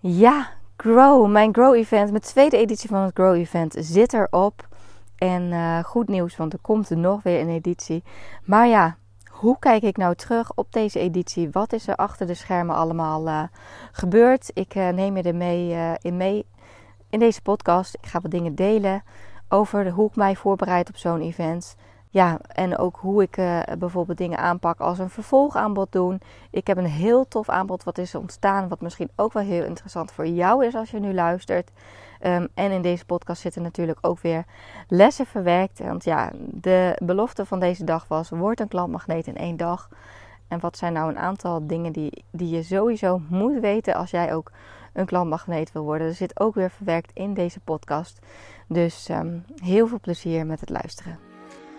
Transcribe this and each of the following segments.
Ja, Grow, mijn Grow Event, mijn tweede editie van het Grow Event zit erop. En uh, goed nieuws, want er komt nog weer een editie. Maar ja, hoe kijk ik nou terug op deze editie? Wat is er achter de schermen allemaal uh, gebeurd? Ik uh, neem je er mee, in mee in deze podcast. Ik ga wat dingen delen over hoe ik mij voorbereid op zo'n event. Ja, en ook hoe ik uh, bijvoorbeeld dingen aanpak als een vervolgaanbod doen. Ik heb een heel tof aanbod wat is ontstaan, wat misschien ook wel heel interessant voor jou is als je nu luistert. Um, en in deze podcast zitten natuurlijk ook weer lessen verwerkt. Want ja, de belofte van deze dag was: word een klantmagneet in één dag. En wat zijn nou een aantal dingen die, die je sowieso moet weten als jij ook een klantmagneet wil worden? Er zit ook weer verwerkt in deze podcast. Dus um, heel veel plezier met het luisteren.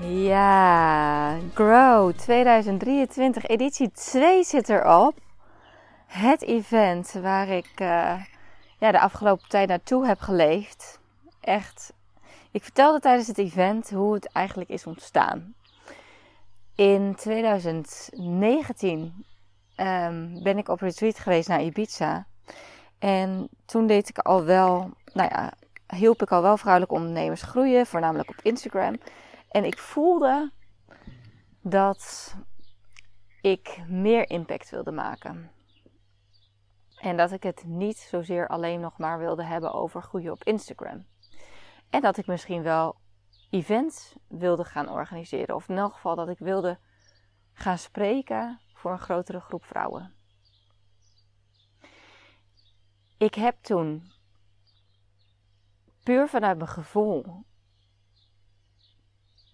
Ja, Grow 2023, editie 2 zit erop. Het event waar ik uh, ja, de afgelopen tijd naartoe heb geleefd. Echt, ik vertelde tijdens het event hoe het eigenlijk is ontstaan. In 2019 um, ehm, ben ik op retreat geweest naar Ibiza. En toen deed ik al wel, nou ja, hielp ik al wel vrouwelijke ondernemers groeien, voornamelijk op Instagram. En ik voelde dat ik meer impact wilde maken. En dat ik het niet zozeer alleen nog maar wilde hebben over groeien op Instagram. En dat ik misschien wel events wilde gaan organiseren. Of in elk geval dat ik wilde gaan spreken voor een grotere groep vrouwen. Ik heb toen puur vanuit mijn gevoel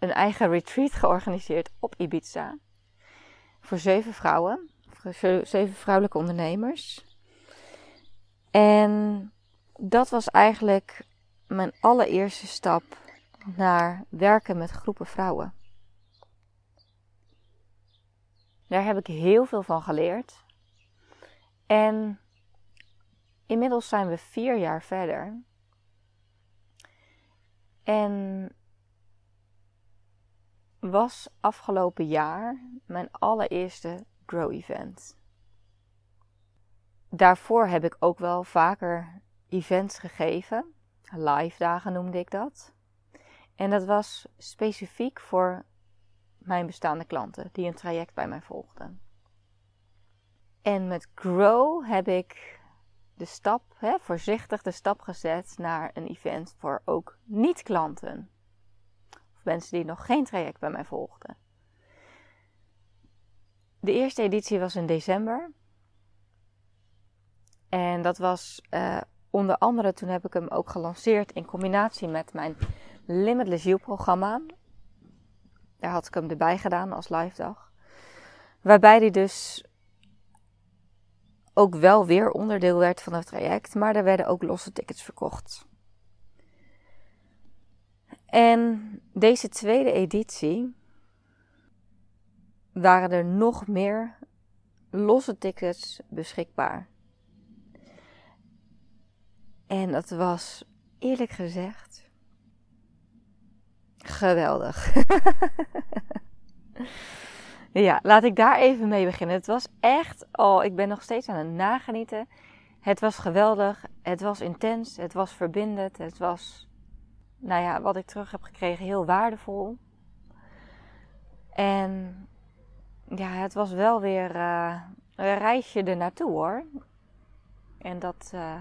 een eigen retreat georganiseerd op Ibiza. Voor zeven vrouwen, zeven vrouwelijke ondernemers. En dat was eigenlijk mijn allereerste stap naar werken met groepen vrouwen. Daar heb ik heel veel van geleerd. En inmiddels zijn we vier jaar verder. En was afgelopen jaar mijn allereerste Grow Event. Daarvoor heb ik ook wel vaker events gegeven. Live dagen noemde ik dat. En dat was specifiek voor mijn bestaande klanten die een traject bij mij volgden. En met Grow heb ik de stap, hè, voorzichtig de stap gezet naar een event voor ook niet-klanten mensen die nog geen traject bij mij volgden. De eerste editie was in december. En dat was uh, onder andere, toen heb ik hem ook gelanceerd in combinatie met mijn Limitless You programma. Daar had ik hem erbij gedaan als live dag. Waarbij die dus ook wel weer onderdeel werd van het traject, maar er werden ook losse tickets verkocht. En deze tweede editie waren er nog meer losse tickets beschikbaar. En dat was eerlijk gezegd geweldig. ja, laat ik daar even mee beginnen. Het was echt, oh, ik ben nog steeds aan het nagenieten. Het was geweldig, het was intens, het was verbindend, het was nou ja, wat ik terug heb gekregen heel waardevol. En ja, het was wel weer uh, een reisje er naartoe hoor. En dat, uh,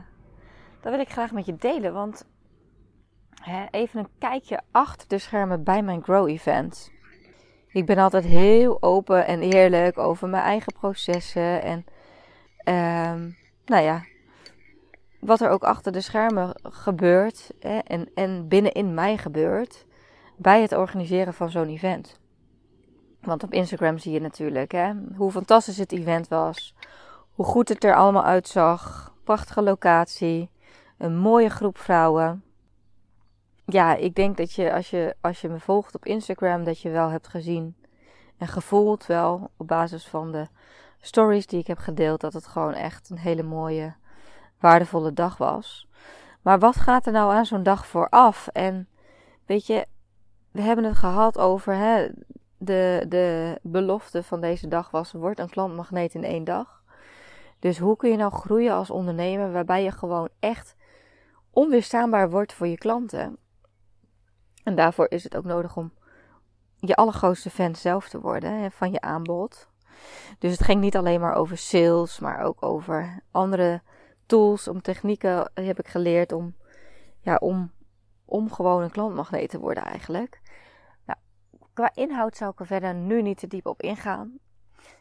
dat wil ik graag met je delen. Want hè, even een kijkje achter de schermen bij mijn Grow Event. Ik ben altijd heel open en eerlijk over mijn eigen processen. En um, nou ja, wat er ook achter de schermen gebeurt hè, en, en binnenin mij gebeurt bij het organiseren van zo'n event. Want op Instagram zie je natuurlijk hè, hoe fantastisch het event was, hoe goed het er allemaal uitzag, prachtige locatie, een mooie groep vrouwen. Ja, ik denk dat je als, je als je me volgt op Instagram, dat je wel hebt gezien en gevoeld wel op basis van de stories die ik heb gedeeld, dat het gewoon echt een hele mooie, waardevolle dag was. Maar wat gaat er nou aan zo'n dag vooraf? En weet je, we hebben het gehad over hè, de, de belofte van deze dag was: word een klantmagneet in één dag. Dus hoe kun je nou groeien als ondernemer waarbij je gewoon echt onweerstaanbaar wordt voor je klanten? En daarvoor is het ook nodig om je allergrootste fan zelf te worden hè, van je aanbod. Dus het ging niet alleen maar over sales, maar ook over andere tools, om technieken heb ik geleerd om, ja, om, om gewoon een klantmagneet te worden eigenlijk. Nou, qua inhoud zou ik er verder nu niet te diep op ingaan.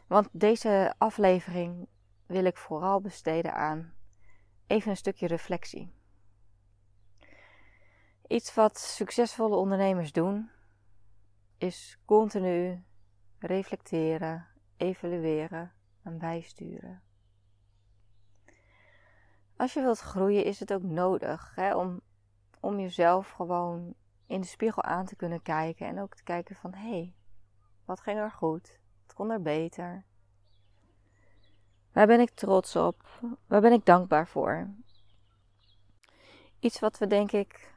Want deze aflevering wil ik vooral besteden aan even een stukje reflectie. Iets wat succesvolle ondernemers doen, is continu reflecteren, evalueren en bijsturen. Als je wilt groeien is het ook nodig hè, om, om jezelf gewoon in de spiegel aan te kunnen kijken en ook te kijken van hé, hey, wat ging er goed? Wat kon er beter? Waar ben ik trots op? Waar ben ik dankbaar voor? Iets wat we denk ik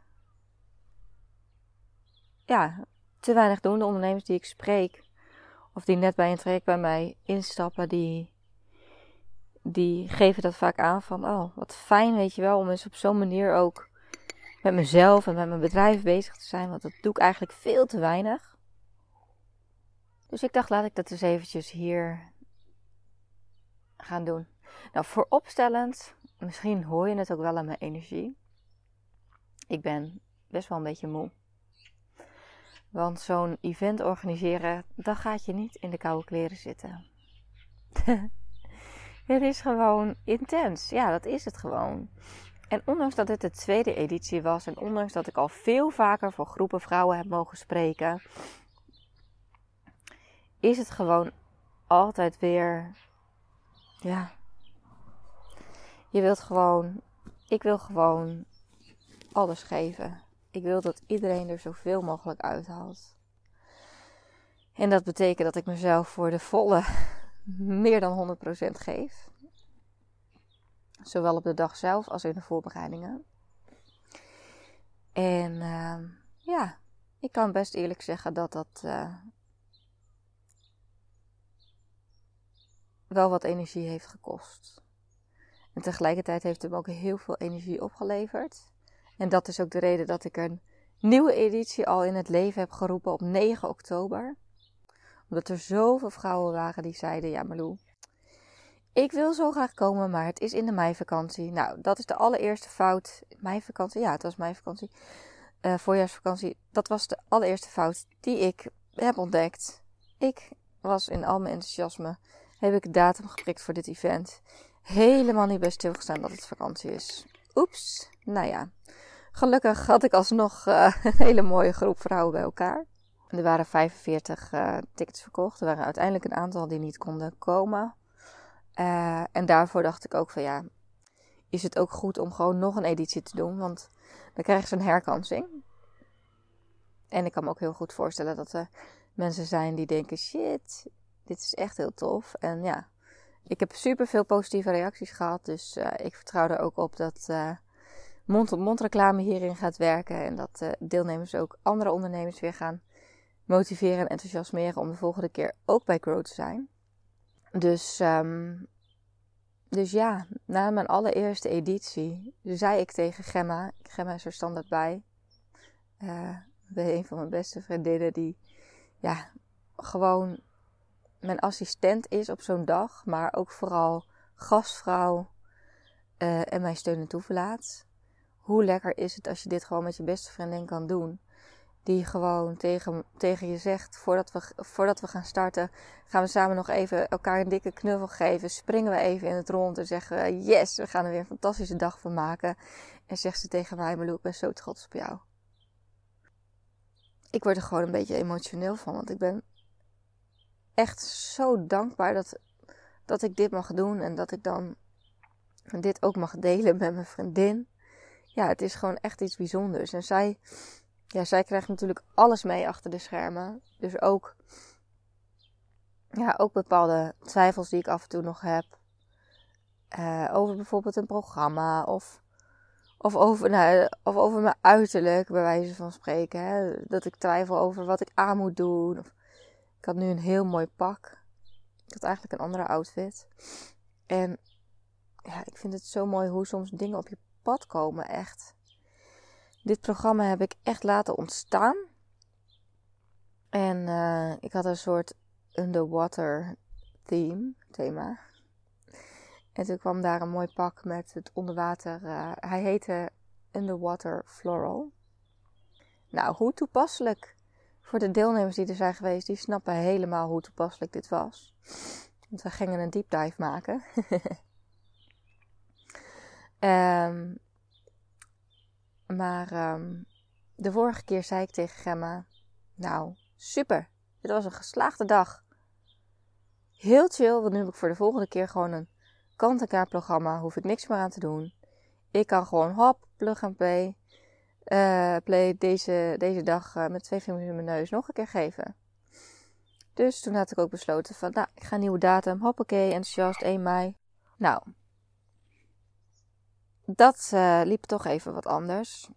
ja, te weinig doen. De ondernemers die ik spreek, of die net bij een traject bij mij instappen, die, die geven dat vaak aan van, oh, wat fijn, weet je wel, om eens op zo'n manier ook met mezelf en met mijn bedrijf bezig te zijn, want dat doe ik eigenlijk veel te weinig. Dus ik dacht, laat ik dat eens eventjes hier gaan doen. Nou, vooropstellend, misschien hoor je het ook wel aan mijn energie. Ik ben best wel een beetje moe. Want zo'n event organiseren, dan gaat je niet in de koude kleren zitten. het is gewoon intens. Ja, dat is het gewoon. En ondanks dat dit de tweede editie was en ondanks dat ik al veel vaker voor groepen vrouwen heb mogen spreken, is het gewoon altijd weer. Ja. Je wilt gewoon. Ik wil gewoon alles geven. Ik wil dat iedereen er zoveel mogelijk uithaalt. En dat betekent dat ik mezelf voor de volle meer dan 100% geef. Zowel op de dag zelf als in de voorbereidingen. En uh, ja, ik kan best eerlijk zeggen dat dat uh, wel wat energie heeft gekost. En tegelijkertijd heeft het me ook heel veel energie opgeleverd. En dat is ook de reden dat ik een nieuwe editie al in het leven heb geroepen op 9 oktober. Omdat er zoveel vrouwen waren die zeiden: Ja, Marlou, ik wil zo graag komen, maar het is in de meivakantie. Nou, dat is de allereerste fout. Meivakantie? Ja, het was meivakantie. Uh, voorjaarsvakantie. Dat was de allereerste fout die ik heb ontdekt. Ik was in al mijn enthousiasme. Heb ik datum geprikt voor dit event. Helemaal niet bij stilgestaan dat het vakantie is. Oeps. Nou ja. Gelukkig had ik alsnog uh, een hele mooie groep vrouwen bij elkaar. Er waren 45 uh, eh, tickets verkocht. Er waren uiteindelijk een aantal die niet konden komen. Uh, en daarvoor dacht ik ook van ja, is het ook goed om gewoon nog een editie te doen. Want dan krijg je zo'n herkansing. En ik kan me ook heel goed voorstellen dat er mensen zijn die denken: shit, dit is echt heel tof. En ja, ik heb super veel positieve reacties gehad. Dus uh, ik vertrouw er ook op dat mond-op-mond reclame hierin gaat werken. En dat uh, deelnemers ook andere ondernemers weer gaan motiveren en enthousiasmeren om de volgende keer ook bij Grow te zijn. Dus, um, dus ja, na mijn allereerste editie zei ik tegen Gemma, Gemma is er standaard bij, uh, een van mijn beste vriendinnen die ja, gewoon mijn assistent is op zo'n dag, maar ook vooral gastvrouw uh, en mijn steun en toeverlaat. Hoe lekker is het als je dit gewoon met je beste vriendin kan doen? Die gewoon tegen, tegen je zegt, voordat we, voordat we gaan starten, gaan we samen nog even elkaar een dikke knuffel geven. Springen we even in het rond en zeggen, yes, we gaan er weer een fantastische dag van maken. En zegt ze tegen mij, Marlo, ik ben zo trots op jou. Ik word er gewoon een beetje emotioneel van, want ik ben echt zo dankbaar dat, dat ik dit mag doen en dat ik dan dit ook mag delen met mijn vriendin. ja, het is gewoon echt iets bijzonders. En zij, ja, zij krijgt natuurlijk alles mee achter de schermen. Dus ook, ja, ook bepaalde twijfels die ik af en toe nog heb. Uh, over bijvoorbeeld een programma of, of, over, nou, of over mijn uiterlijk, bij wijze van spreken. Hè? Dat ik twijfel over wat ik aan moet doen. Of, ik had nu een heel mooi pak. Ik had eigenlijk een andere outfit. En ja, ik vind het zo mooi hoe soms dingen op je pad komen, echt. Dit programma heb ik echt laten ontstaan. En uh, ik had een soort underwater theme, thema. En toen kwam daar een mooi pak met het onderwater. Uh, hij heette Underwater Floral. Nou, hoe toepasselijk voor de deelnemers die er zijn geweest, die snappen helemaal hoe toepasselijk dit was. Want we gingen een deep dive maken. um, maar um, de vorige keer zei ik tegen Gemma: Nou, super. Dit was een geslaagde dag. Heel chill, want nu heb ik voor de volgende keer gewoon een kant-en-klaar programma. Hoef ik niks meer aan te doen. Ik kan gewoon hop, plug en play. Uh, play deze, deze dag uh, met twee vingers in mijn neus nog een keer geven. Dus toen had ik ook besloten van, nou, ik ga een nieuwe datum. Hoppakee, enthousiast, 1 mei. Nou, dat uh, liep toch even wat anders.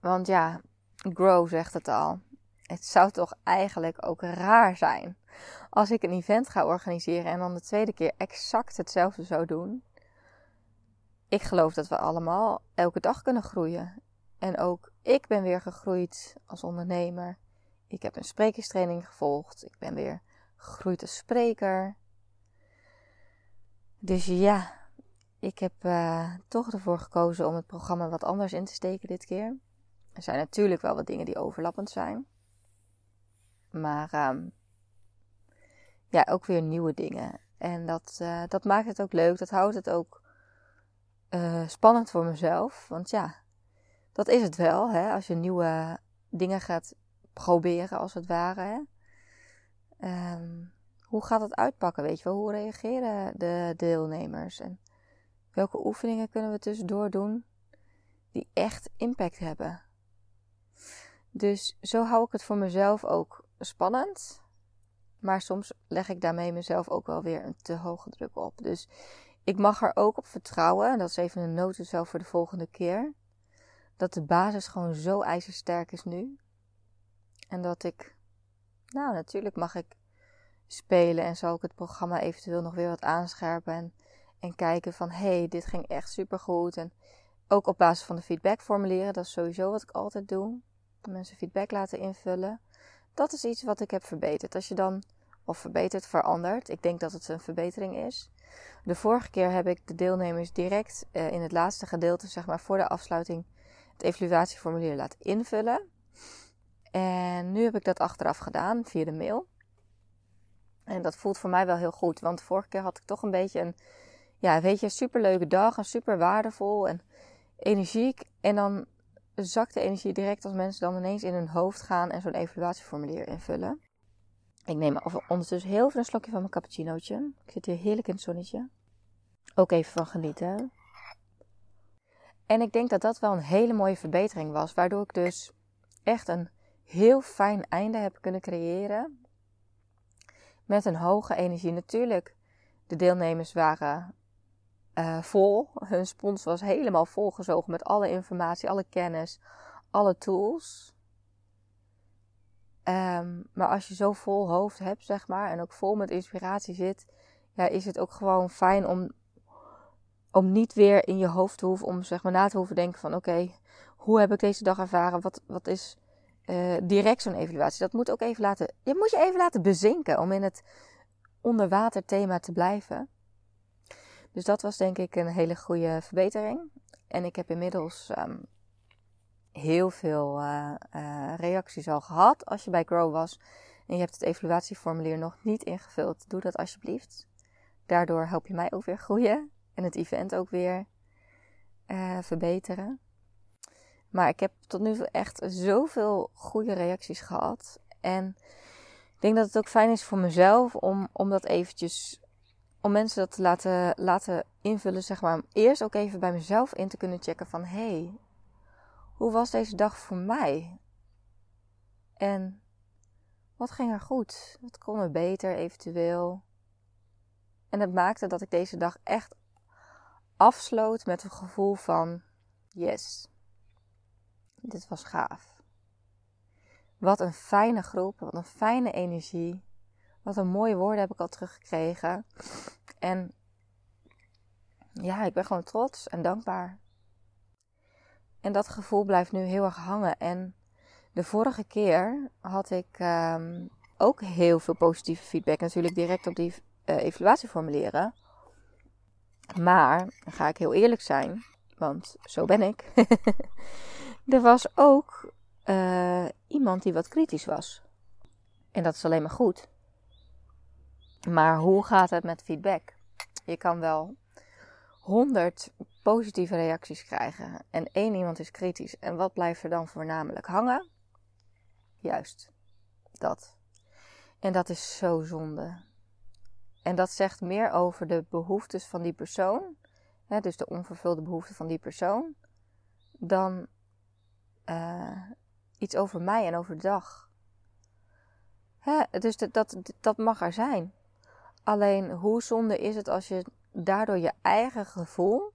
Want ja, Grow zegt het al. Het zou toch eigenlijk ook raar zijn als ik een event ga organiseren en dan de tweede keer exact hetzelfde zou doen. Ik geloof dat we allemaal elke dag kunnen groeien. En ook ik ben weer gegroeid als ondernemer. Ik heb een sprekerstraining gevolgd. Ik ben weer gegroeid als spreker. Dus ja, ik heb uh, toch ervoor gekozen om het programma wat anders in te steken dit keer. Er zijn natuurlijk wel wat dingen die overlappend zijn. Maar um, ja, ook weer nieuwe dingen. En dat, uh, dat maakt het ook leuk. Dat houdt het ook uh, spannend voor mezelf. Want ja, dat is het wel. Hè? Als je nieuwe dingen gaat proberen, als het ware. Hè? Um, hoe gaat het uitpakken? Weet je wel? Hoe reageren de deelnemers? En welke oefeningen kunnen we tussendoor doen die echt impact hebben? Dus zo hou ik het voor mezelf ook spannend. Maar soms leg ik daarmee mezelf ook wel weer een te hoge druk op. Dus ik mag er ook op vertrouwen. En dat is even een noot zelf voor de volgende keer. Dat de basis gewoon zo ijzersterk is nu. En dat ik, nou natuurlijk mag ik spelen en zal ik het programma eventueel nog weer wat aanscherpen. En, en kijken van hé, hey, dit ging echt super goed. En ook op basis van de feedbackformulieren, dat is sowieso wat ik altijd doe. Mensen feedback laten invullen. Dat is iets wat ik heb verbeterd. Als je dan, of verbeterd, verandert. Ik denk dat het een verbetering is. De vorige keer heb ik de deelnemers direct uh, in het laatste gedeelte, zeg maar voor de afsluiting, het evaluatieformulier laten invullen. En nu heb ik dat achteraf gedaan via de mail. En dat voelt voor mij wel heel goed. Want vorige keer had ik toch een beetje een, ja, weet je, superleuke dag en super waardevol en energiek. En dan zakt de energie direct als mensen dan ineens in hun hoofd gaan en zo'n evaluatieformulier invullen. Ik neem ondertussen heel veel een slokje van mijn cappuccinootje. Ik zit hier heerlijk in het zonnetje. Ook even van genieten. En ik denk dat dat wel een hele mooie verbetering was. Waardoor ik dus echt een heel fijn einde heb kunnen creëren. Met een hoge energie. Natuurlijk, de deelnemers waren uh, vol. Hun spons was helemaal volgezogen met alle informatie, alle kennis, alle tools. Um, maar als je zo vol hoofd hebt, zeg maar, en ook vol met inspiratie zit, ja, is het ook gewoon fijn om, om niet weer in je hoofd te hoeven, om zeg maar na te hoeven denken van oké, hoe heb ik deze dag ervaren? Wat, wat is uh, direct zo'n evaluatie? Dat moet ook even laten, je moet je even laten bezinken om in het onderwater thema te blijven. Dus dat was denk ik een hele goede verbetering. En ik heb inmiddels um, heel veel uh, uh, reacties al gehad. Als je bij Grow was en je hebt het evaluatieformulier nog niet ingevuld, doe dat alsjeblieft. Daardoor help je mij ook weer groeien en het event ook weer uh, verbeteren. Maar ik heb tot nu toe echt zoveel goede reacties gehad. En ik denk dat het ook fijn is voor mezelf om, om dat eventjes om mensen dat te laten, laten invullen, zeg maar, om eerst ook even bij mezelf in te kunnen checken van, hé, hey, hoe was deze dag voor mij? En wat ging er goed? Wat kon er beter eventueel? En het maakte dat ik deze dag echt afsloot met een gevoel van, yes, dit was gaaf. Wat een fijne groep, wat een fijne energie. Wat een mooie woorden heb ik al teruggekregen. En ja, ik ben gewoon trots en dankbaar. En dat gevoel blijft nu heel erg hangen. En de vorige keer had ik um, ook heel veel positieve feedback. Natuurlijk direct op die uh, evaluatieformulieren. Maar, dan ga ik heel eerlijk zijn, want zo ben ik. er was ook uh, iemand die wat kritisch was. En dat is alleen maar goed. Maar hoe gaat het met feedback? Je kan wel 100 positieve reacties krijgen en één iemand is kritisch. En wat blijft er dan voornamelijk hangen? Juist dat. En dat is zo zonde. En dat zegt meer over de behoeftes van die persoon, hè, dus de onvervulde behoeften van die persoon, dan uh, iets over mij en over de dag. Hè, dus dat, dat mag er zijn. Alleen hoe zonde is het als je daardoor je eigen gevoel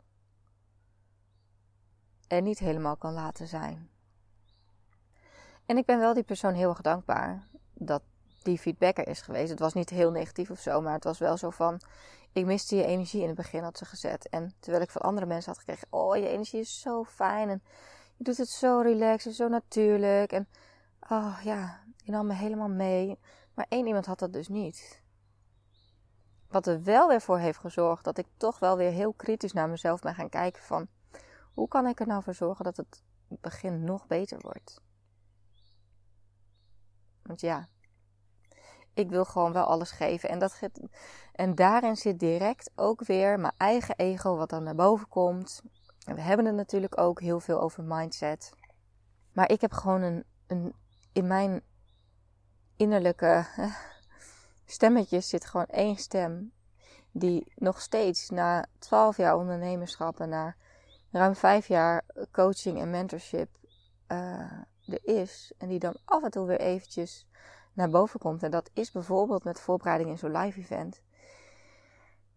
er niet helemaal kan laten zijn. En ik ben wel die persoon heel erg dankbaar dat die feedback er is geweest. Het was niet heel negatief of zo, maar het was wel zo van: ik miste je energie in het begin, had ze gezet. En terwijl ik van andere mensen had gekregen: oh, je energie is zo fijn en je doet het zo relaxed en zo natuurlijk. En oh ja, je nam me helemaal mee. Maar één iemand had dat dus niet. Wat er wel weer voor heeft gezorgd dat ik toch wel weer heel kritisch naar mezelf ben gaan kijken van hoe kan ik er nou voor zorgen dat het begin nog beter wordt? Want ja, ik wil gewoon wel alles geven. En, dat, en daarin zit direct ook weer mijn eigen ego wat dan naar boven komt. En we hebben het natuurlijk ook heel veel over mindset. Maar ik heb gewoon een, een in mijn innerlijke stemmetjes zit gewoon één stem. Die nog steeds na 12 jaar ondernemerschap en na ruim 5 jaar coaching en mentorship uh, er is. En die dan af en toe weer eventjes naar boven komt. En dat is bijvoorbeeld met voorbereiding in zo'n live event.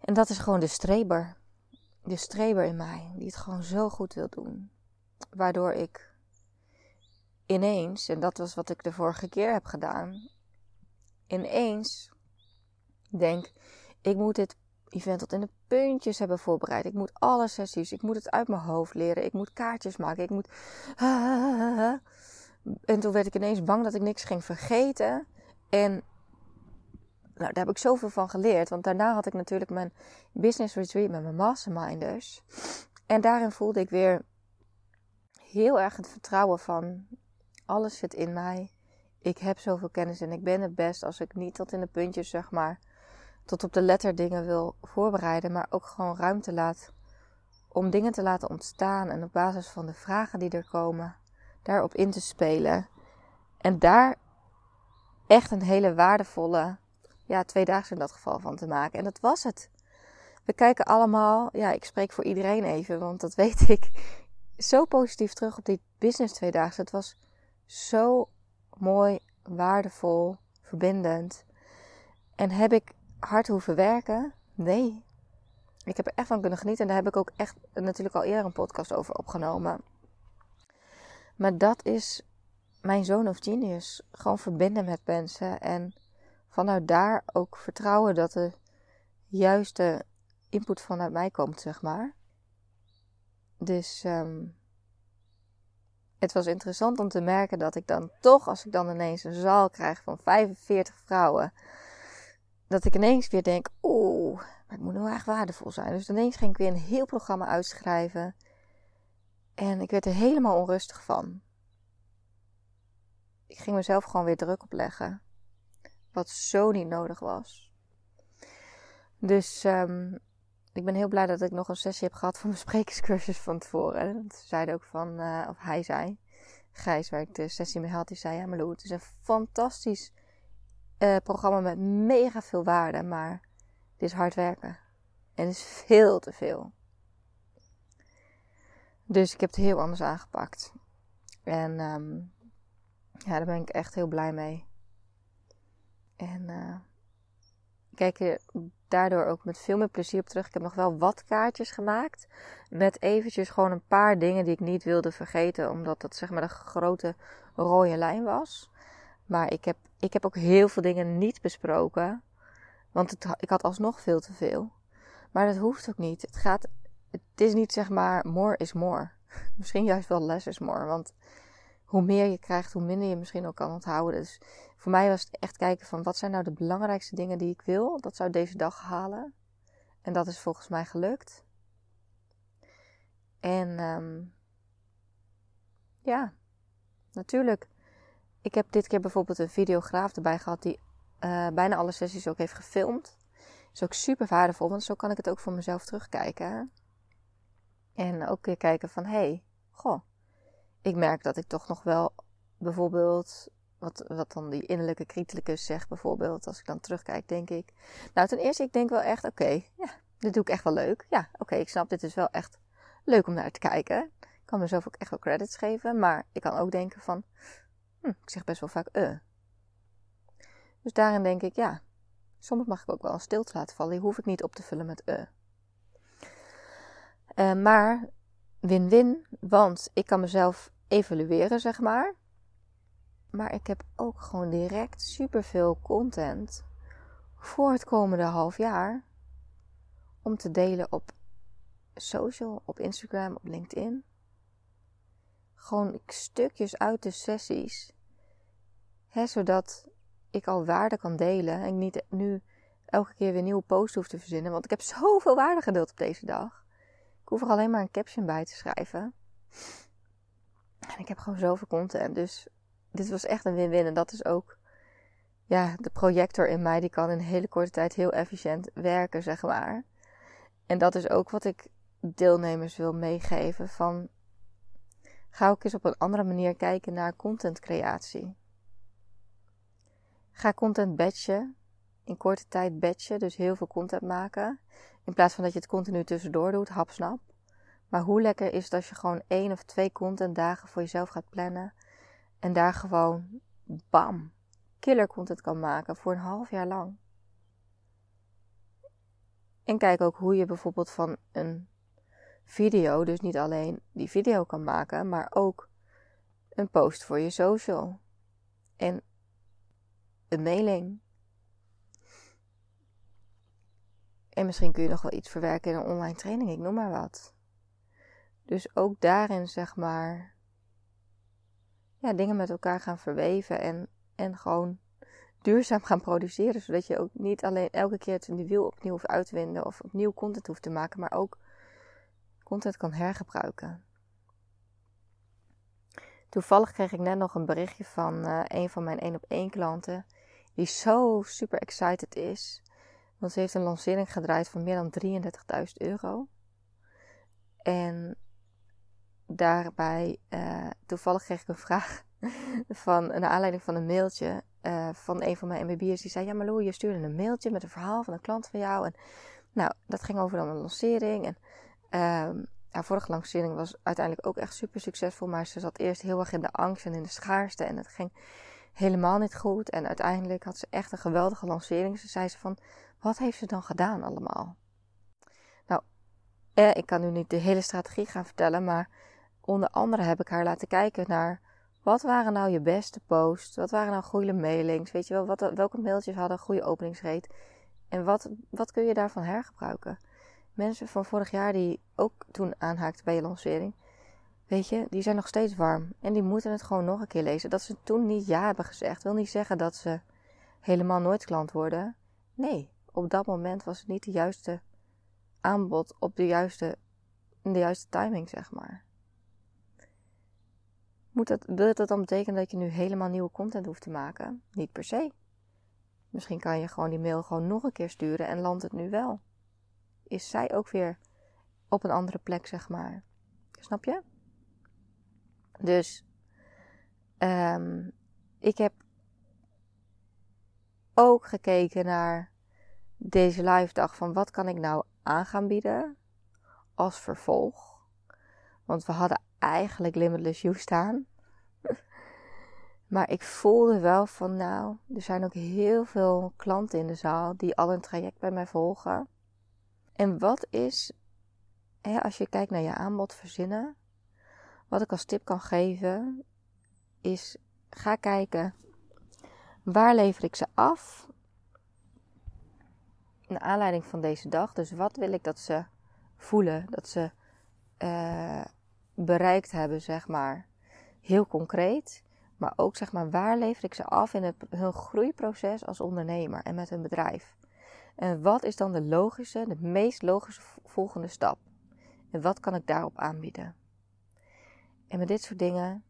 En dat is gewoon de streber. De streber in mij, die het gewoon zo goed wil doen. Waardoor ik ineens, en dat was wat ik de vorige keer heb gedaan, ineens denk: ik moet dit event tot in de puntjes hebben voorbereid. Ik moet alle sessies, ik moet het uit mijn hoofd leren, ik moet kaartjes maken, ik moet. En toen werd ik ineens bang dat ik niks ging vergeten. En nou, daar heb ik zoveel van geleerd. Want daarna had ik natuurlijk mijn business retreat met mijn masterminders. En daarin voelde ik weer heel erg het vertrouwen van alles zit in mij. Ik heb zoveel kennis en ik ben het best als ik niet tot in de puntjes, zeg maar, tot op de letter dingen wil voorbereiden, maar ook gewoon ruimte laat om dingen te laten ontstaan en op basis van de vragen die er komen, daarop in te spelen. En daar echt een hele waardevolle, ja, tweedaagse in dat geval van te maken. En dat was het. We kijken allemaal, ja, ik spreek voor iedereen even, want dat weet ik, zo positief terug op die business tweedaagse. Het was zo mooi, waardevol, verbindend. En heb ik hard hoeven werken? Nee. Ik heb er echt van kunnen genieten. En daar heb ik ook echt natuurlijk al eerder een podcast over opgenomen. Maar dat is mijn zoon of genius. Gewoon verbinden met mensen. En vanuit daar ook vertrouwen dat de juiste input vanuit mij komt, zeg maar. Dus um, het was interessant om te merken dat ik dan toch, als ik dan ineens een zaal krijg van 45 vrouwen, dat ik ineens weer denk: oeh, maar het moet nou echt waardevol zijn. Dus ineens ging ik weer een heel programma uitschrijven. En ik werd er helemaal onrustig van ik ging mezelf gewoon weer druk opleggen. Wat zo niet nodig was. Dus um, ik ben heel blij dat ik nog een sessie heb gehad voor mijn sprekerscursus van tevoren. Ze zeiden ook van, uh, of hij zei, Gijs, waar ik de sessie mee had, die zei: Ja, Marlo, het is een fantastisch uh, programma met mega veel waarde, maar dit is hard werken. En is veel te veel. Dus ik heb het heel anders aangepakt. En um, ja, daar ben ik echt heel blij mee. En uh, kijk er daardoor ook met veel meer plezier op terug. Ik heb nog wel wat kaartjes gemaakt. Met eventjes gewoon een paar dingen die ik niet wilde vergeten. Omdat dat zeg maar de grote rode lijn was. Maar ik heb, ik heb ook heel veel dingen niet besproken. Want het, ik had alsnog veel te veel. Maar dat hoeft ook niet. Het gaat, het is niet zeg maar more is more. Misschien juist wel less is more. Want hoe meer je krijgt, hoe minder je misschien ook kan onthouden. Dus voor mij was het echt kijken van wat zijn nou de belangrijkste dingen die ik wil. Dat zou deze dag halen. En dat is volgens mij gelukt. En um, ja, natuurlijk. Ik heb dit keer bijvoorbeeld een videograaf erbij gehad die uh, bijna alle sessies ook heeft gefilmd. Is ook super waardevol, want zo kan ik het ook voor mezelf terugkijken. En ook weer kijken van, hé, hey, goh, ik merk dat ik toch nog wel bijvoorbeeld, wat, wat dan die innerlijke criticus zegt bijvoorbeeld, als ik dan terugkijk, denk ik. Nou, ten eerste, ik denk wel echt, oké, ja, dit doe ik echt wel leuk. Ja, oké, ik snap, dit is wel echt leuk om naar te kijken. Ik kan mezelf ook echt wel credits geven, maar ik kan ook denken van, hm, ik zeg best wel vaak, eh. Dus daarin denk ik, ja, soms mag ik ook wel een stilte laten vallen. Die hoef ik niet op te vullen met eh. Uh, maar win-win, want ik kan mezelf evalueren, zeg maar. Maar ik heb ook gewoon direct superveel content voor het komende half jaar om te delen op social, op Instagram, op LinkedIn. Gewoon stukjes uit de sessies. Hè, zodat ik al waarde kan delen en ik niet nu elke keer weer nieuwe posts hoef te verzinnen. Want ik heb zoveel waarde gedeeld op deze dag hoef er alleen maar een caption bij te schrijven. En ik heb gewoon zoveel content. Dus dit was echt een win-win. En dat is ook ja, de projector in mij. Die kan in een hele korte tijd heel efficiënt werken, zeg maar. En dat is ook wat ik deelnemers wil meegeven. Van, ga ook eens op een andere manier kijken naar contentcreatie. Ga content batchen. In korte tijd batchen. Dus heel veel content maken. In plaats van dat je het continu tussendoor doet, hapsnap. Maar hoe lekker is het als je gewoon één of twee contentdagen voor jezelf gaat plannen. En daar gewoon, bam, killer content kan maken voor een half jaar lang. En kijk ook hoe je bijvoorbeeld van een video, dus niet alleen die video kan maken, maar ook een post voor je social. En een mailing. En misschien kun je nog wel iets verwerken in een online training, ik noem maar wat. Dus ook daarin, zeg maar, ja, dingen met elkaar gaan verweven en, en gewoon duurzaam gaan produceren. Zodat je ook niet alleen elke keer het wiel opnieuw hoeft uitwinden of opnieuw content hoeft te maken, maar ook content kan hergebruiken. Toevallig kreeg ik net nog een berichtje van uh, een van mijn één op één klanten. Die zo super excited is. Want ze heeft een lancering gedraaid van meer dan 33.000 euro. En daarbij, uh, toevallig kreeg ik een vraag van, een aanleiding van een mailtje uh, van een van mijn MBB'ers. Die zei, ja Malou, je stuurde een mailtje met een verhaal van een klant van jou. En nou, dat ging over dan een lancering. En uh, haar vorige lancering was uiteindelijk ook echt super succesvol. Maar ze zat eerst heel erg in de angst en in de schaarste. En het ging helemaal niet goed. En uiteindelijk had ze echt een geweldige lancering. Ze zei ze van, wat heeft ze dan gedaan allemaal? Nou, eh, ik kan nu niet de hele strategie gaan vertellen, maar onder andere heb ik haar laten kijken naar wat waren nou je beste posts, wat waren nou goede mailings, weet je wel, wat, welke mailtjes hadden een goede openingsreet en wat, wat kun je daarvan hergebruiken. Mensen van vorig jaar die ook toen aanhaakten bij je lancering, weet je, die zijn nog steeds warm en die moeten het gewoon nog een keer lezen. Dat ze toen niet ja hebben gezegd, wil niet zeggen dat ze helemaal nooit klant worden. Nee, op dat moment was het niet de juiste aanbod op de juiste, de juiste timing, zeg maar. Moet dat, wil dat dan betekenen dat je nu helemaal nieuwe content hoeft te maken? Niet per se. Misschien kan je gewoon die mail gewoon nog een keer sturen en landt het nu wel. Is zij ook weer op een andere plek, zeg maar. Snap je? Dus, um, ik heb ook gekeken naar deze live dag van wat kan ik nou aan gaan bieden als vervolg. Want we hadden eigenlijk Limitless You staan. maar ik voelde wel van nou, er zijn ook heel veel klanten in de zaal die al een traject bij mij volgen. En wat is, hè, als je kijkt naar je aanbod verzinnen, wat ik als tip kan geven, is ga kijken waar lever ik ze af. Naar aanleiding van deze dag. Dus wat wil ik dat ze voelen, dat ze uh, bereikt hebben, zeg maar. Heel concreet. Maar ook zeg maar, waar lever ik ze af in het, hun groeiproces als ondernemer en met hun bedrijf? En wat is dan de logische, de meest logische volgende stap? En wat kan ik daarop aanbieden? En met dit soort dingen,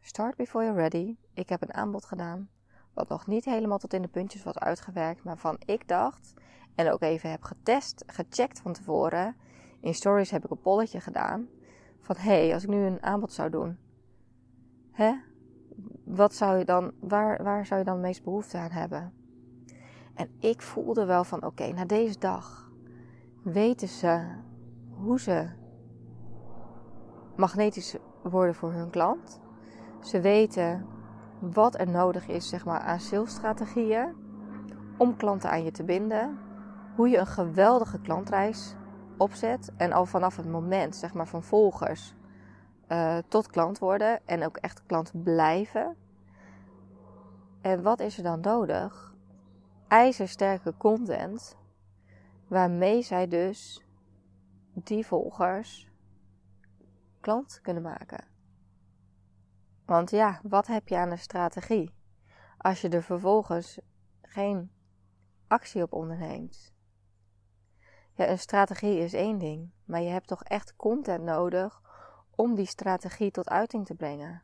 start before you're ready. Ik heb een aanbod gedaan, wat nog niet helemaal tot in de puntjes was uitgewerkt, maar van ik dacht, en ook even heb getest, gecheckt van tevoren. In stories heb ik een polletje gedaan. Van hé, hey, als ik nu een aanbod zou doen, hè? Wat zou je dan, waar, waar zou je dan het meest behoefte aan hebben? En ik voelde wel van oké, na deze dag weten ze hoe ze magnetisch worden voor hun klant. Ze weten wat er nodig is zeg maar, aan salesstrategieën om klanten aan je te binden. Hoe je een geweldige klantreis opzet. En al vanaf het moment zeg maar, van volgers uh, tot klant worden. En ook echt klant blijven. En wat is er dan nodig? IJzersterke content. Waarmee zij dus die volgers klant kunnen maken. Want ja, wat heb je aan een strategie als je er vervolgens geen actie op onderneemt? Ja, een strategie is één ding, maar je hebt toch echt content nodig om die strategie tot uiting te brengen.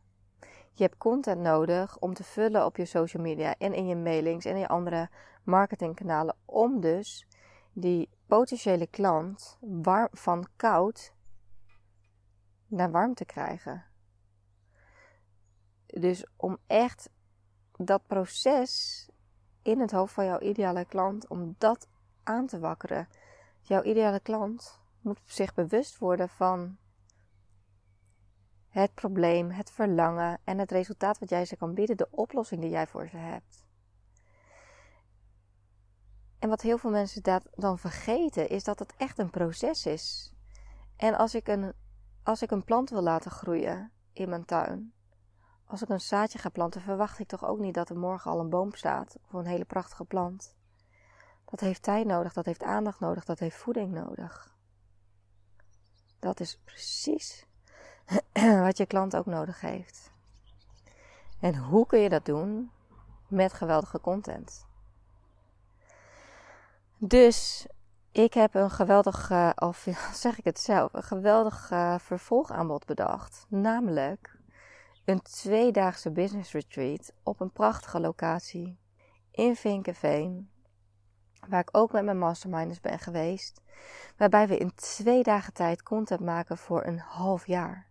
Je hebt content nodig om te vullen op je social media en in je mailings en in je andere marketingkanalen. Om dus die potentiële klant van koud naar warm te krijgen. Dus om echt dat proces in het hoofd van jouw ideale klant, om dat aan te wakkeren. Jouw ideale klant moet zich bewust worden van het probleem, het verlangen en het resultaat wat jij ze kan bieden, de oplossing die jij voor ze hebt. En wat heel veel mensen dan vergeten, is dat het echt een proces is. En als ik een, als ik een plant wil laten groeien in mijn tuin, als ik een zaadje ga planten, verwacht ik toch ook niet dat er morgen al een boom staat of een hele prachtige plant. Dat heeft tijd nodig, dat heeft aandacht nodig, dat heeft voeding nodig. Dat is precies wat je klant ook nodig heeft. En hoe kun je dat doen? Met geweldige content. Dus ik heb een geweldig, of zeg ik het zelf, een geweldig uh, vervolgaanbod bedacht. Namelijk een tweedaagse business retreat op een prachtige locatie in Vinkenveen. Waar ik ook met mijn masterminders ben geweest. Waarbij we in twee dagen tijd content maken voor een half jaar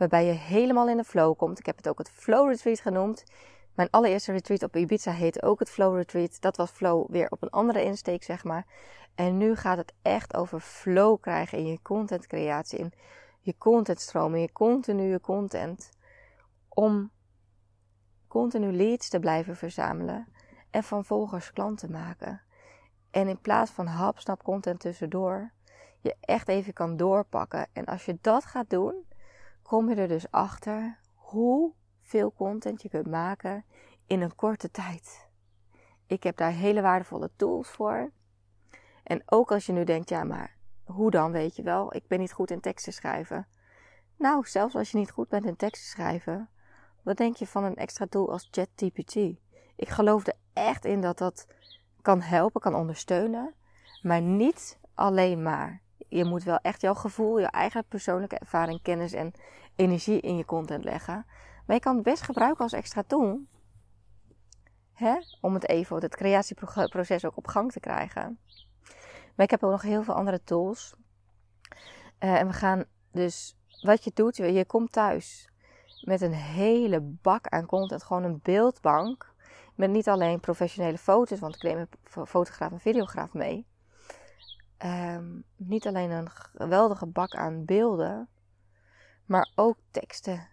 waarbij je helemaal in de flow komt. Ik heb het ook het Flow Retreat genoemd. Mijn allereerste retreat op Ibiza heette ook het Flow Retreat. Dat was flow weer op een andere insteek, zeg maar. En nu gaat het echt over flow krijgen in je contentcreatie, in je contentstroom, in je continue content. Om continu leads te blijven verzamelen en van volgers klanten maken. En in plaats van hapsnap content tussendoor, je echt even kan doorpakken. En als je dat gaat doen, kom je er dus achter hoeveel content je kunt maken in een korte tijd. Ik heb daar hele waardevolle tools voor. En ook als je nu denkt, ja, maar hoe dan, weet je wel? Ik ben niet goed in teksten schrijven. Nou, zelfs als je niet goed bent in teksten schrijven, wat denk je van een extra tool als ChatGPT? Ik geloof er echt in dat dat kan helpen, kan ondersteunen, maar niet alleen maar je moet wel echt jouw gevoel, je eigen persoonlijke ervaring, kennis en energie in je content leggen. Maar je kan het best gebruiken als extra tool. Hè? Om het even, het creatieproces ook op gang te krijgen. Maar ik heb ook nog heel veel andere tools. Uh, en we gaan dus, wat je doet, je komt thuis met een hele bak aan content. Gewoon een beeldbank Met niet alleen professionele foto's, want ik neem een fotograaf en videograaf mee. Ehm, niet alleen een geweldige bak aan beelden, maar ook teksten.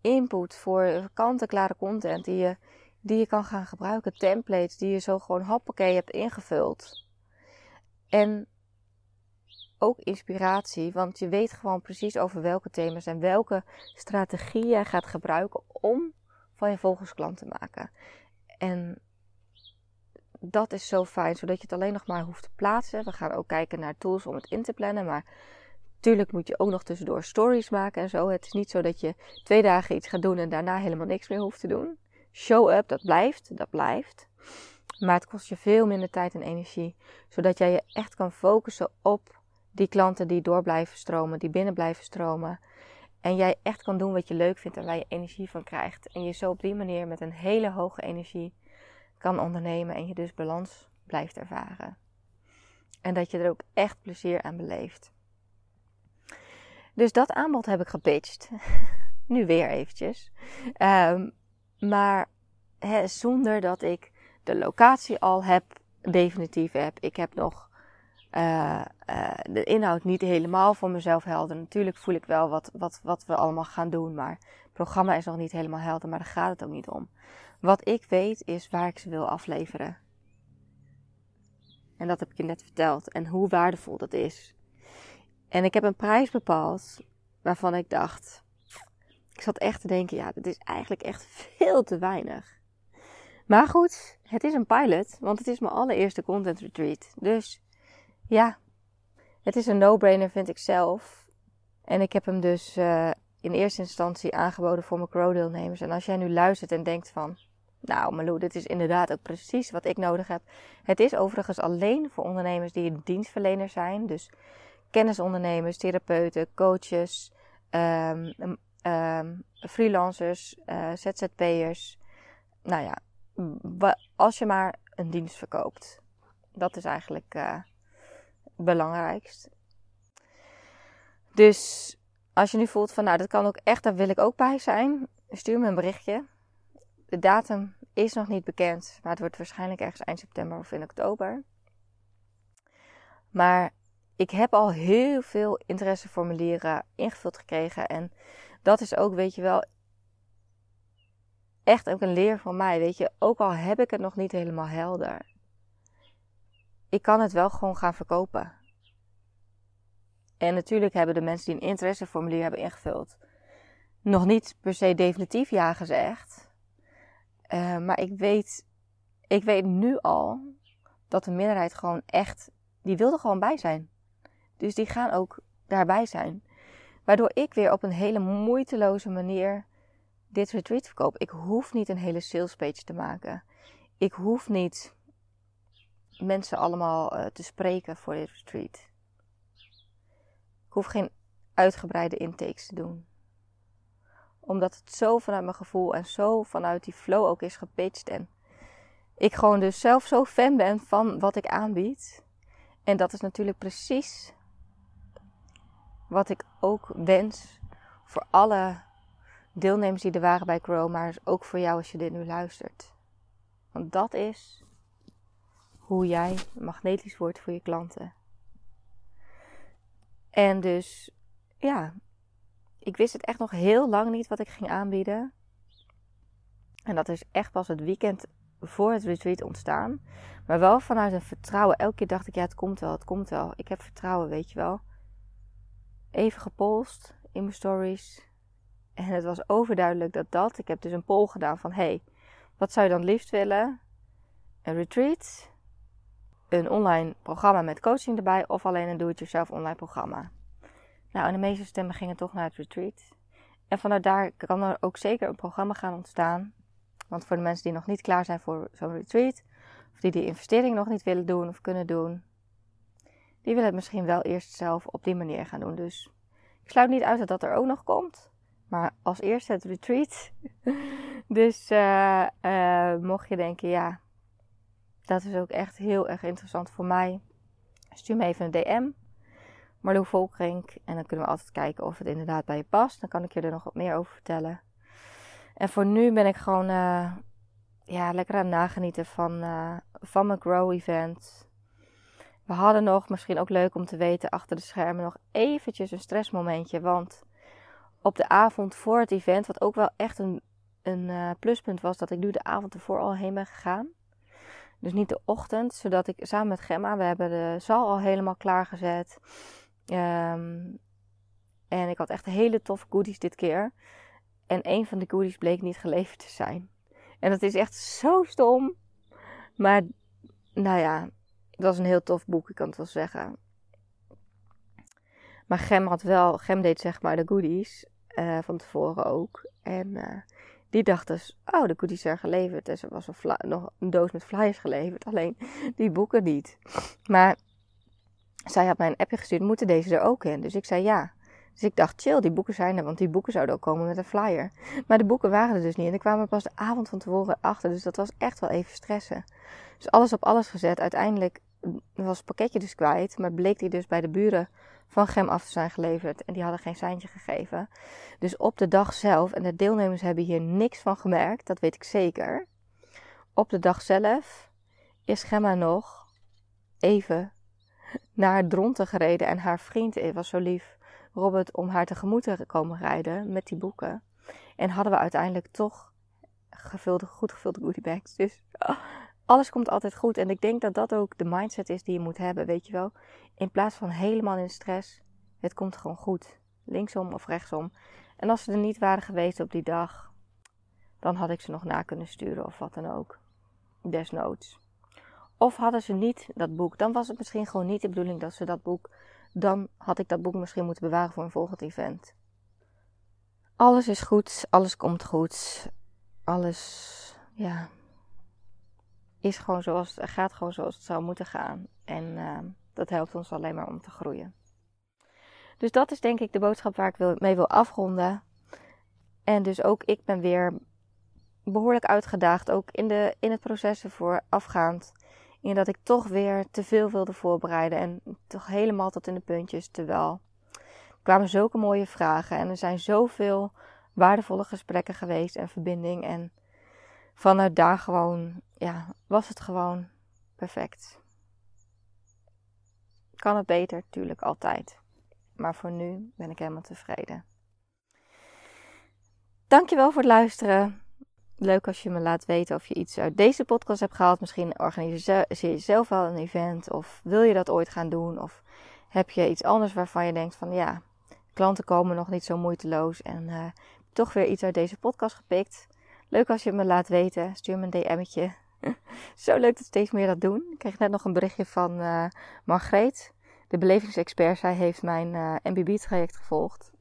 Input voor kant-en-klare content die je, die je kan gaan gebruiken. Templates die je zo gewoon hoppakee hebt ingevuld. En ook inspiratie, want je weet gewoon precies over welke thema's en welke strategie je gaat gebruiken om van je volgers klant te maken. En dat is zo fijn, zodat je het alleen nog maar hoeft te plaatsen. We gaan ook kijken naar tools om het in te plannen, maar natuurlijk moet je ook nog tussendoor stories maken en zo. Het is niet zo dat je twee dagen iets gaat doen en daarna helemaal niks meer hoeft te doen. Show up, dat blijft, dat blijft. Maar het kost je veel minder tijd en energie, zodat jij je echt kan focussen op die klanten die door blijven stromen, die binnen blijven stromen. En jij echt kan doen wat je leuk vindt en waar je energie van krijgt. En je zo op die manier met een hele hoge energie kan ondernemen en je dus balans blijft ervaren. En dat je er ook echt plezier aan beleeft. Dus dat aanbod heb ik gepitcht. nu weer eventjes. Ehm, maar zonder dat ik de locatie al heb, definitief heb. Ik heb nog uh, uh, de inhoud niet helemaal voor mezelf helder. Natuurlijk voel ik wel wat, wat, wat we allemaal gaan doen, maar het programma is nog niet helemaal helder, maar daar gaat het ook niet om. Wat ik weet is waar ik ze wil afleveren. En dat heb ik je net verteld en hoe waardevol dat is. En ik heb een prijs bepaald waarvan ik dacht, ik zat echt te denken, ja, dat is eigenlijk echt veel te weinig. Maar goed, het is een pilot, want het is mijn allereerste content retreat. Dus ja, het is een no-brainer vind ik zelf. En ik heb hem dus uh, in eerste instantie aangeboden voor mijn Crow-deelnemers. En als jij nu luistert en denkt van... Nou Malou, dit is inderdaad ook precies wat ik nodig heb. Het is overigens alleen voor ondernemers die dienstverlener zijn. Dus kennisondernemers, therapeuten, coaches, um, um, freelancers, uh, ZZP'ers. Nou ja, als je maar een dienst verkoopt. Dat is eigenlijk... Uh, belangrijkst. Dus als je nu voelt van nou, dat kan ook echt, daar wil ik ook bij zijn, stuur me een berichtje. De datum is nog niet bekend, maar het wordt waarschijnlijk ergens eind september of in oktober. Maar ik heb al heel veel interesseformulieren ingevuld gekregen. En dat is ook, weet je wel, echt ook een leer van mij. Weet je, ook al heb ik het nog niet helemaal helder ik kan het wel gewoon gaan verkopen. En natuurlijk hebben de mensen die een interesseformulier hebben ingevuld, nog niet per se definitief ja gezegd. Uh, maar ik weet, ik weet nu al dat de minderheid gewoon echt, die wil er gewoon bij zijn. Dus die gaan ook daarbij zijn. Waardoor ik weer op een hele moeiteloze manier dit retreat verkoop. Ik hoef niet een hele sales page te maken. Ik hoef niet mensen allemaal uh, te spreken voor dit retreat. Ik hoef geen uitgebreide intakes te doen. Omdat het zo vanuit mijn gevoel en zo vanuit die flow ook is gepitcht. En ik gewoon dus zelf zo fan ben van wat ik aanbied. En dat is natuurlijk precies wat ik ook wens voor alle deelnemers die er waren bij Grow, maar ook voor jou als je dit nu luistert. Want dat is hoe jij magnetisch wordt voor je klanten. En dus, ja, ik wist het echt nog heel lang niet wat ik ging aanbieden. En dat is echt pas het weekend voor het retreat ontstaan. Maar wel vanuit een vertrouwen. Elke keer dacht ik, ja, het komt wel, het komt wel. Ik heb vertrouwen, weet je wel. Even gepolst in mijn stories. En het was overduidelijk dat dat. Ik heb dus een poll gedaan van: hey, wat zou je dan liefst willen? Een retreat? een online programma met coaching erbij of alleen een do-it-yourself online programma. Nou, en de meeste stemmen gingen toch naar het retreat. En vanuit daar kan er ook zeker een programma gaan ontstaan. Want voor de mensen die nog niet klaar zijn voor zo'n retreat, of die die investering nog niet willen doen of kunnen doen, die willen het misschien wel eerst zelf op die manier gaan doen. Dus ik sluit niet uit dat dat er ook nog komt. Maar als eerste het retreat. dus uh, uh, mocht je denken, ja, dat is ook echt heel erg interessant voor mij. Stuur me even een DM. Marlo Volkrink. En dan kunnen we altijd kijken of het inderdaad bij je past. Dan kan ik je er nog wat meer over vertellen. En voor nu ben ik gewoon uh, ja, lekker aan nagenieten van, uh, van mijn Grow event. We hadden nog, misschien ook leuk om te weten, achter de schermen nog eventjes een stressmomentje. Want op de avond voor het event, wat ook wel echt een, een uh, pluspunt was, dat ik nu de avond ervoor al heen ben gegaan. Dus niet de ochtend, zodat ik samen met Gemma, we hebben de zaal al helemaal klaargezet. Um, en ik had echt hele toffe goodies dit keer. En een van de goodies bleek niet geleverd te zijn. En dat is echt zo stom. Maar nou ja, het was een heel tof boek, ik kan het wel zeggen. Maar Gem had wel, Gem deed zeg maar de goodies uh, van tevoren ook. En uh, die dacht dus, oh, de goodies zijn geleverd. En er was nog een doos met flyers geleverd. Alleen die boeken niet. Maar zij had mij een appje gestuurd, moeten deze er ook in? Dus ik zei ja. Dus ik dacht, chill, die boeken zijn er, want die boeken zouden ook komen met een flyer. Maar de boeken waren er dus niet en ik kwam er pas de avond van tevoren achter. Dus dat was echt wel even stressen. Dus alles op alles gezet. Uiteindelijk was het pakketje dus kwijt, maar bleek die dus bij de buren van Gem af te zijn geleverd. En die hadden geen seintje gegeven. Dus op de dag zelf, en de deelnemers hebben hier niks van gemerkt, dat weet ik zeker. Op de dag zelf is Gemma nog even naar Dronten gereden. En haar vriend was zo lief Robert om haar tegemoet te komen rijden met die boeken. En hadden we uiteindelijk toch gevulde, goed gevulde goodiebags. Dus alles komt altijd goed. En ik denk dat dat ook de mindset is die je moet hebben, weet je wel. In plaats van helemaal in stress, het komt gewoon goed. Linksom of rechtsom. En als ze er niet waren geweest op die dag, dan had ik ze nog na kunnen sturen of wat dan ook. Desnoods. Of hadden ze niet dat boek, dan was het misschien gewoon niet de bedoeling dat ze dat boek dan had ik dat boek misschien moeten bewaren voor een volgend event. Alles is goed, alles komt goed. Alles, ja, is gewoon zoals, gaat gewoon zoals het zou moeten gaan. En uh, dat helpt ons alleen maar om te groeien. Dus dat is denk ik de boodschap waar ik mee wil afronden. En dus ook ik ben weer behoorlijk uitgedaagd, ook in, de, in het proces ervoor afgaand in dat ik toch weer te veel wilde voorbereiden en toch helemaal tot in de puntjes. Terwijl er kwamen zulke mooie vragen en er zijn zoveel waardevolle gesprekken geweest en verbinding. En vanuit daar gewoon, ja, was het gewoon perfect. Kan het beter, natuurlijk altijd. Maar voor nu ben ik helemaal tevreden. Dankjewel voor het luisteren. Leuk als je me laat weten of je iets uit deze podcast hebt gehaald. Misschien organiseer je zelf wel een event of wil je dat ooit gaan doen. Of heb je iets anders waarvan je denkt van ja, klanten komen nog niet zo moeiteloos en uh, toch weer iets uit deze podcast gepikt. Leuk als je me laat weten. Stuur me een DM'tje. zo leuk dat steeds meer dat doen. Ik kreeg net nog een berichtje van uh, Margreet, de belevingsexpert. Zij heeft mijn uh, eh, MBB-traject gevolgd.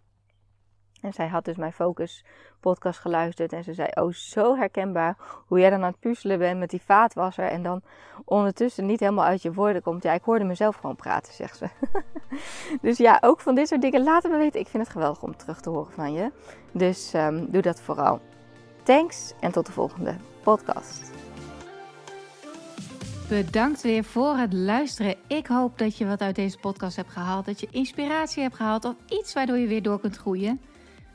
En zij had dus mijn Focus podcast geluisterd. En ze zei: Oh, zo herkenbaar hoe jij dan aan het puzzelen bent met die vaatwasser. En dan ondertussen niet helemaal uit je woorden komt. Ja, ik hoorde mezelf gewoon praten, zegt ze. dus ja, ook van dit soort dingen laten me weten. Ik vind het geweldig om terug te horen van je. Dus um, doe dat vooral. Thanks en tot de volgende podcast. Bedankt weer voor het luisteren. Ik hoop dat je wat uit deze podcast hebt gehaald. Dat je inspiratie hebt gehaald of iets waardoor je weer door kunt groeien.